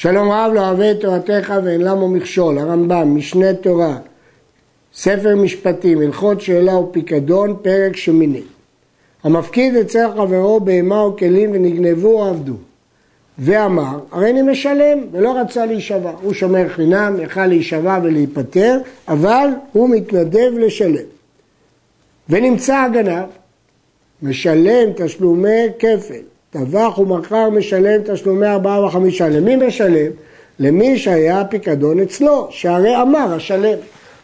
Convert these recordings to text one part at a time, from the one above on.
שלום רב לא אוהב את תורתך ואין למו מכשול, הרמב"ם, משנה תורה, ספר משפטים, הלכות שאלה ופיקדון, פרק שמיני. המפקיד אצל חברו בהמה או כלים ונגנבו או עבדו. ואמר, הרי אני משלם, ולא רצה להישבע. הוא שומר חינם, יכל להישבע ולהיפטר, אבל הוא מתנדב לשלם. ונמצא הגנב, משלם תשלומי כפל. טבח ומכר משלם תשלומי ארבעה וחמישה. למי משלם? למי שהיה הפיקדון אצלו, שהרי אמר השלם.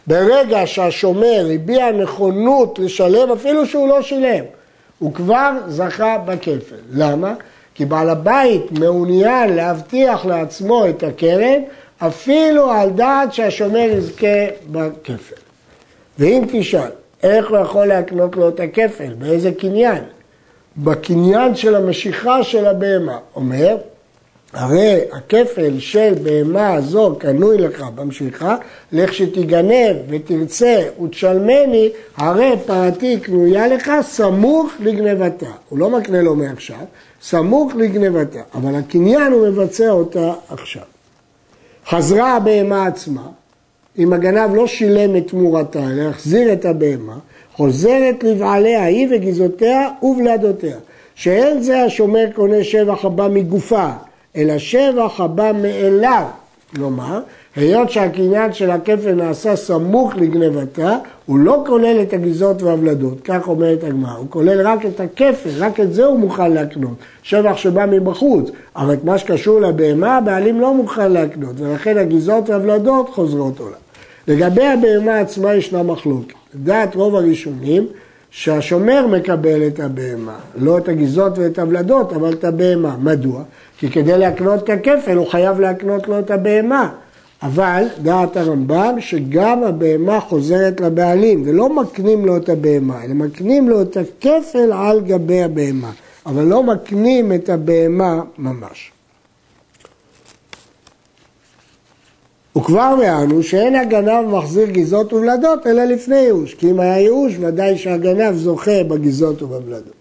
ברגע שהשומר הביע נכונות לשלם, אפילו שהוא לא שילם, הוא כבר זכה בכפל. למה? כי בעל הבית מעוניין להבטיח לעצמו את הקרן, אפילו על דעת שהשומר יזכה בכפל. ואם תשאל, איך הוא יכול להקנות לו את הכפל? באיזה קניין? בקניין של המשיכה של הבהמה. אומר, הרי הכפל של בהמה הזו קנוי לך במשיכה, לך שתיגנב ותרצה ותשלמני, הרי פרתי קנויה לך סמוך לגנבתה. הוא לא מקנה לו מעכשיו, סמוך לגנבתה, אבל הקניין הוא מבצע אותה עכשיו. חזרה הבהמה עצמה, אם הגנב לא שילם את תמורתה, אלא החזיר את הבהמה, חוזרת לבעליה היא וגזעותיה ובלעדותיה. שאין זה השומר קונה שבח הבא מגופה, אלא שבח הבא מאליו. כלומר, היות שהקניין של הכפל נעשה סמוך לגנבתה, הוא לא כולל את הגזעות והוולדות, כך אומרת הגמרא, הוא כולל רק את הכפל, רק את זה הוא מוכן להקנות, שבח שבא מבחוץ, אבל את מה שקשור לבהמה, הבעלים לא מוכן להקנות, ולכן הגזעות והוולדות חוזרות עולה. לגבי הבהמה עצמה ישנה מחלוקת. דעת רוב הראשונים שהשומר מקבל את הבהמה, לא את הגזות ואת הוולדות, אבל את הבהמה. מדוע? כי כדי להקנות את הכפל הוא חייב להקנות לו את הבהמה. אבל דעת הרמב"ם שגם הבהמה חוזרת לבעלים ולא מקנים לו את הבהמה, אלא מקנים לו את הכפל על גבי הבהמה, אבל לא מקנים את הבהמה ממש. וכבר הערנו שאין הגנב מחזיר גזות וולדות אלא לפני ייאוש, כי אם היה ייאוש ודאי שהגנב זוכה בגזות ובוולדות.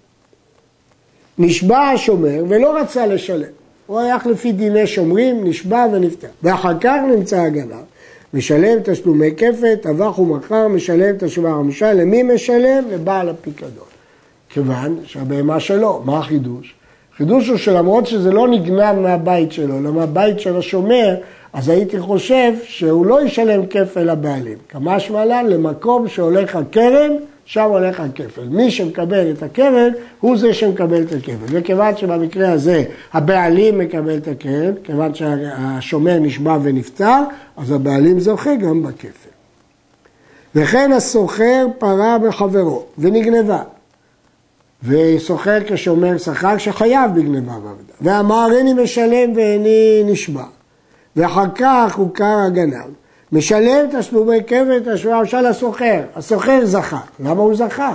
נשבע השומר ולא רצה לשלם, הוא הלך לפי דיני שומרים, נשבע ונפטר, ואחר כך נמצא הגנב, משלם תשלומי כפת, טבח ומכר, משלם תשלומי הרמשה, למי משלם? לבעל הפיקדון. כיוון שהבהמה שלו, מה החידוש? החידוש הוא שלמרות שזה לא נגנב מהבית שלו, אלא מהבית של השומר, אז הייתי חושב שהוא לא ישלם כפל לבעלים. כמשמע לן, למקום שהולך הקרן, שם הולך הכפל. מי שמקבל את הקרן, הוא זה שמקבל את הכפל. וכיוון שבמקרה הזה הבעלים מקבל את הקרן, כיוון שהשומר נשבע ונפטר, אז הבעלים זוכה גם בכפל. וכן הסוחר פרה בחברו ונגנבה. וסוחר כשומר שכר שחייב בגנבה ועבדה. ואמר איני משלם ואיני נשבע. ואחר כך הוכר הגנב. משלם תשלומי כפל תשלומי הרשע לסוחר. הסוחר זכה. למה הוא זכה?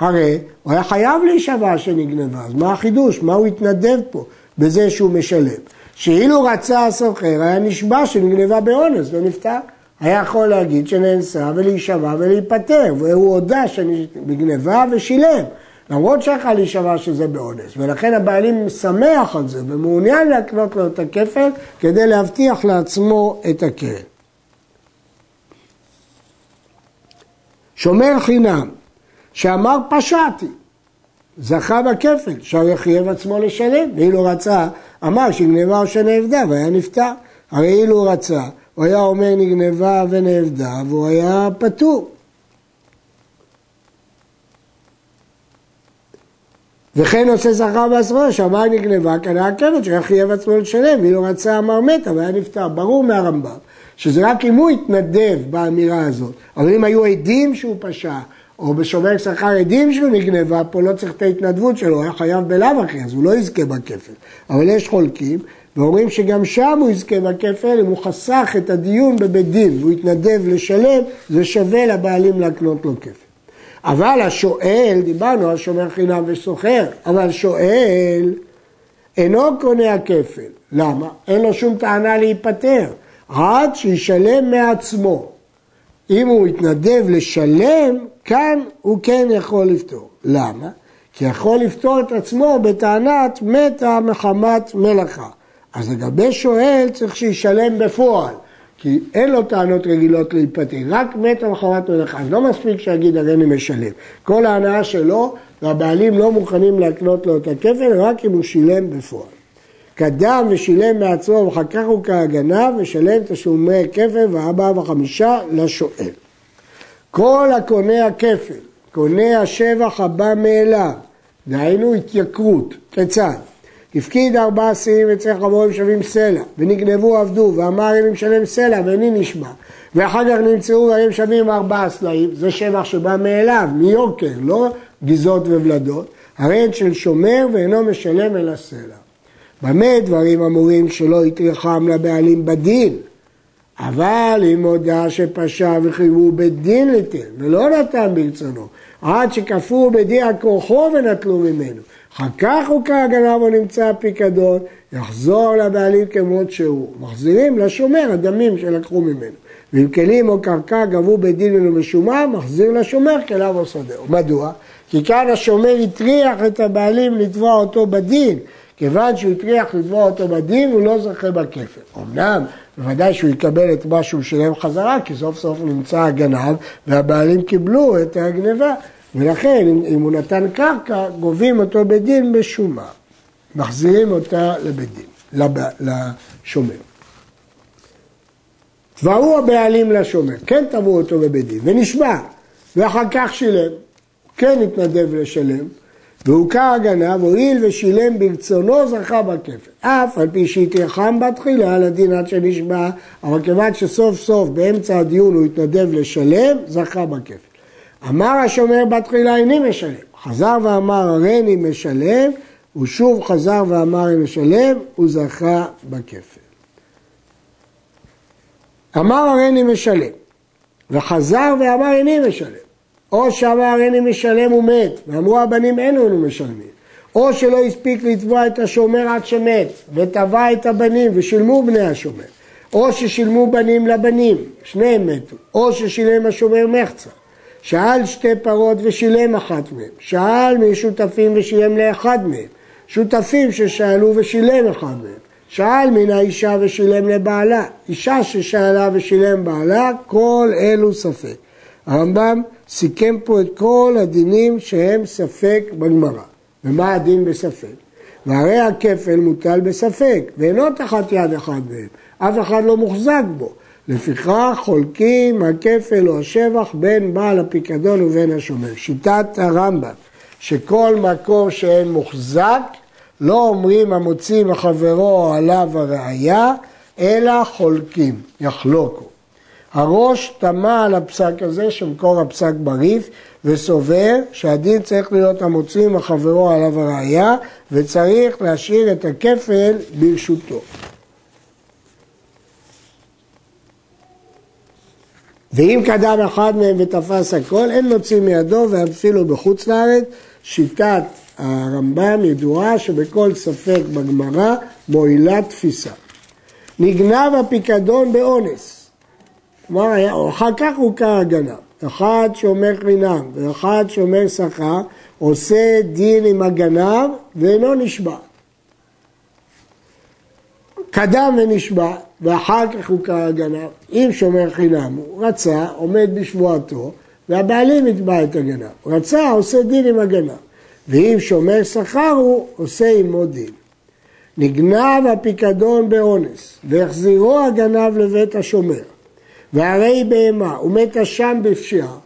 הרי הוא היה חייב להישבע שנגנבה, אז מה החידוש? מה הוא התנדב פה בזה שהוא משלם? שאילו רצה הסוחר, היה נשבע שנגנבה באונס ונפטר. היה יכול להגיד שנאנסה ולהישבע ולהיפטר, והוא הודה בגניבה ושילם. למרות שיכול להישבע שזה באונס, ולכן הבעלים שמח על זה ומעוניין להקנות לו את הכפל כדי להבטיח לעצמו את הקרן. שומר חינם, שאמר פשעתי, זכה בכפל, שהרי חייב עצמו לשלם, ואילו רצה, אמר שנגנבה או שנאבדה והיה נפטר. הרי אילו רצה, הוא היה אומר נגנבה ונאבדה והוא היה פטור. וכן עושה שכר בעשרה, שאמר נגנבה, קנה עקבת, שהיה חייב עצמו לשלם, ואילו רצה אמר מתה והיה נפטר. ברור מהרמב"ם, שזה רק אם הוא התנדב באמירה הזאת. אבל אם היו עדים שהוא פשע, או בשומר שכר עדים שהוא נגנבה, פה לא צריך את ההתנדבות שלו, הוא היה חייב בלאו הכי, אז הוא לא יזכה בכפל. אבל יש חולקים, ואומרים שגם שם הוא יזכה בכפל, אם הוא חסך את הדיון בבית דין, והוא התנדב לשלם, זה שווה לבעלים להקנות לו כפל. אבל השואל, דיברנו על שומר חינם וסוחר, אבל שואל אינו קונה הכפל. למה? אין לו שום טענה להיפטר, עד שישלם מעצמו. אם הוא יתנדב לשלם, כאן הוא כן יכול לפתור. למה? כי יכול לפתור את עצמו בטענת מתה מחמת מלאכה. אז לגבי שואל צריך שישלם בפועל, כי אין לו טענות רגילות להיפטר, רק מת המחרת מלאכה, אז לא מספיק שיגיד הריני משלם. כל ההנאה שלו, והבעלים לא מוכנים להקנות לו את הכפל, רק אם הוא שילם בפועל. קדם ושילם מעצמו ואחר כך הוא כהגנב, ושלם תשלומי כפל וארבעה וחמישה לשואל. כל הקונה הכפל, קונה השבח הבא מאליו, דהיינו התייקרות, כיצד? הפקיד ארבעה שיאים אצל חמורים שווים סלע, ונגנבו עבדו, ואמר אם משלם סלע ואיני נשבע, ואחר כך נמצאו והם שווים ארבעה סלעים, זה שבח שבא מאליו, מיוקר, לא גזעות וולדות, הרי הן של שומר ואינו משלם אלא סלע. במה דברים אמורים שלא יטרחם לבעלים בדין? אבל אם הודה שפשע וחייבו בדין לתל, ולא נתן ברצונו, עד שכפו בדין הכוחו ונטלו ממנו. אחר כך הוא כהגנב או נמצא פיקדון, יחזור לבעלים כמות שהוא. מחזירים לשומר הדמים שלקחו ממנו. ואם כלים או קרקע גבו ממנו משומה, מחזיר לשומר כליו או שדהו. מדוע? כי כאן השומר הטריח את הבעלים לתבוע אותו בדין. כיוון שהוא הטריח לתבוע אותו בדין, הוא לא זוכה בכפל. אמנם, בוודאי שהוא יקבל את מה שהוא שילם חזרה, כי סוף סוף נמצא הגנב, והבעלים קיבלו את הגניבה. ולכן, אם, הוא נתן קרקע, גובים אותו בדין בשומה. מחזירים אותה לבית דין, לשומר. תבעו הבעלים לשומר, כן תבעו אותו בבית דין, ונשבע, ואחר כך שילם, כן התנדב לשלם, והוכר הגנב, הואיל ושילם ברצונו, זכה בכפל. אף על פי שהתייחם בתחילה על הדין עד שנשבע, אבל כיוון שסוף סוף באמצע הדיון הוא התנדב לשלם, זכה בכפל. אמר השומר בתחילה איני משלם, חזר ואמר הריני משלם, הוא שוב חזר ואמר איני משלם, הוא זכה בכפל. אמר הריני משלם, וחזר ואמר איני משלם. או שאמר איני משלם ומת, ואמרו הבנים אין לנו משלמים. או שלא הספיק לתבוע את השומר עד שמת, ותבע את הבנים ושילמו בני השומר. או ששילמו בנים לבנים, שניהם מתו. או ששילם השומר מחצה. שאל שתי פרות ושילם אחת מהן. שאל משותפים ושילם לאחד מהם. שותפים ששאלו ושילם אחד מהם. שאל מן האישה ושילם לבעלה. אישה ששאלה ושילם בעלה, כל אלו ספק. הרמב"ם סיכם פה את כל הדינים שהם ספק בגמרא. ומה הדין בספק? והרי הכפל מוטל בספק, ואינו תחת יד אחד מהם, אף אחד לא מוחזק בו. לפיכך חולקים הכפל או השבח בין בעל הפיקדון ובין השומר. שיטת הרמב"ם, שכל מקור שאין מוחזק, לא אומרים המוציא מחברו עליו הראייה, אלא חולקים, יחלוקו. הראש תמה על הפסק הזה שמקור הפסק בריף וסובר שהדין צריך להיות המוציא מחברו עליו הראייה וצריך להשאיר את הכפל ברשותו. ואם קדם אחד מהם ותפס הכל, אין מוציא מידו ואפילו בחוץ לארץ. שיטת הרמב"ם ידועה שבכל ספק בגמרא מועילה תפיסה. נגנב הפיקדון באונס. כלומר, אחר כך הוכר הגנב. אחד שאומר חינם ואחד שאומר שכר, עושה דין עם הגנב ואינו נשבע. קדם ונשבע, ואחר כך הוכר הגנב. אם שומר חינם, הוא רצה, עומד בשבועתו, והבעלים יתבע את הגנב. רצה, עושה דין עם הגנב. ואם שומר שכר הוא, עושה עמו דין. נגנב הפיקדון באונס, והחזירו הגנב לבית השומר. והרי בהמה ומתה שם בפשיעה,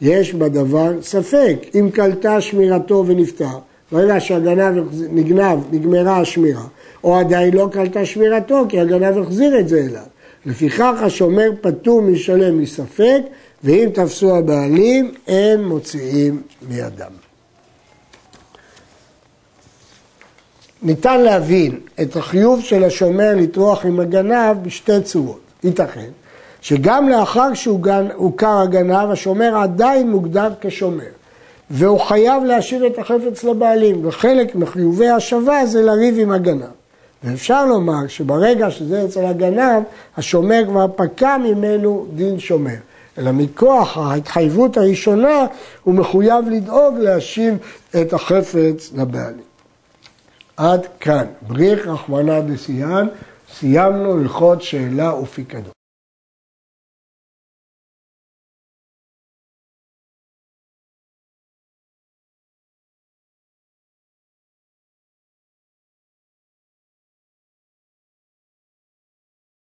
יש בדבר ספק. אם קלטה שמירתו ונפטר, ברגע שהגנב נגנב, נגמרה השמירה, או עדיין לא קלטה שמירתו, כי הגנב החזיר את זה אליו. לפיכך השומר פטור משלם מספק, ואם תפסו הבעלים, אין מוציאים מידם. ניתן להבין את החיוב של השומר לטרוח עם הגנב בשתי צורות. ייתכן שגם לאחר שהוכר הגנב, השומר עדיין מוגדר כשומר. והוא חייב להשיב את החפץ לבעלים, וחלק מחיובי השבה זה לריב עם הגנב. ואפשר לומר שברגע שזה אצל הגנב, השומר כבר פקע ממנו דין שומר. אלא מכוח ההתחייבות הראשונה, הוא מחויב לדאוג להשיב את החפץ לבעלים. עד כאן. בריך רחמנא דסיאן, סיימנו הלכות שאלה ופיקדון.